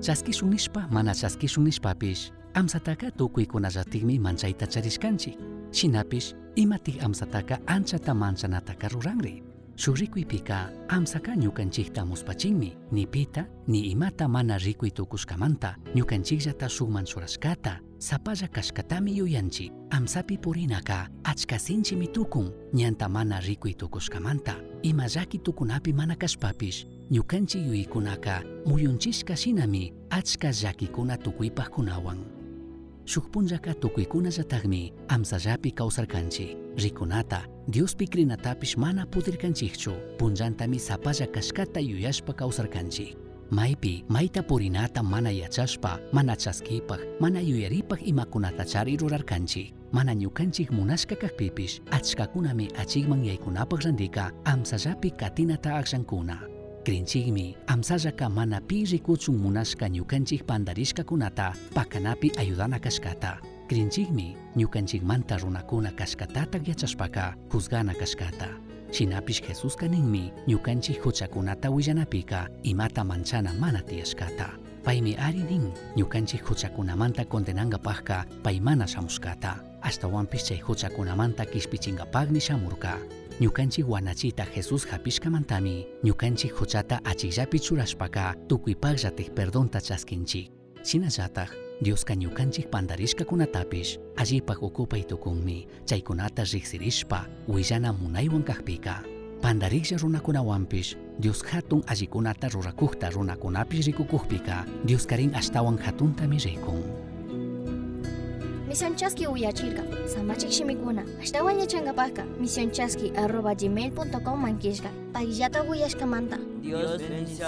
Chaskisu nishpa mana chaskisu nispapish amsataka tukuy kunallatikmi manchayta charishkanchik shinapish imatik amsataka anchata manchanataka ruranri shurikuypika amsaka ñukanchikta muspachinmi nipita ni imata mana rikuy tukushkamanta ñukanchiklata sukman surashkata sapazaka azkatamy eo ianji amsapiporinaka atsikasintsi mitokony ny antamana riko itokoskamanita imazaky tokonapi manakaspapis niokanci yu ikunaka muyonchiskasinami atsikazakikuna tukuipahkunawan sukpunllaka tukuykunallatakmi amsallapi kawsarkanchik rikunata diospi krinatapis mana pudirkanchikchu punllantami sapazakashkata yuyashpa kawsarkanchik maypi mayta purinata mana yachashpa mana chaskipaq mana yuyaripaq imakunata chari rurarkanchik mana ñukanchik munashka kaqpipish achkakunami achikman yaykunapaq randika amsallapi katinata akshankuna Krinchikmi amsallaka mana pi rikuchun munashka ñukanchik pandarishkakunata pakanapi ayudana kashkata. Krinchikmi ñukanchikmanta runakuna kashkatata yachashpaka juzgana kashkata. Shinapish Jesuska ninmi ñukanchik huchakunata willanapika imata manchana mana tiyashkata. Paymi ari nin ñukanchik huchakunamanta kondenangapajka pay mana shamushkata. Ashtawanpish chay huchakunamanta kishpichinkapagmi shamurka. ñukanchik wanachita Jesus hapishkamantami ñukanchik huchata achikllapi churashpaka tukuypaqllatik perdonta chaskinchik shinallataq Dioska ñukanchik pandarishkakunatapish allipaq ukupay tukunmi chaykunata riqsirishpa willana munaywan kaqpika pandariklla runakunawanpish Dios hatun allikunata rurakuqta runakunapish rikukuqpika Dios karin ashtawan hatuntami rikun Misionchaski uyachirka. Samachik shimikuna. Ashtawan yachangapaka. Misionchaski arroba gmail.com mankishka. Pagillata uyashkamanta. Dios bendice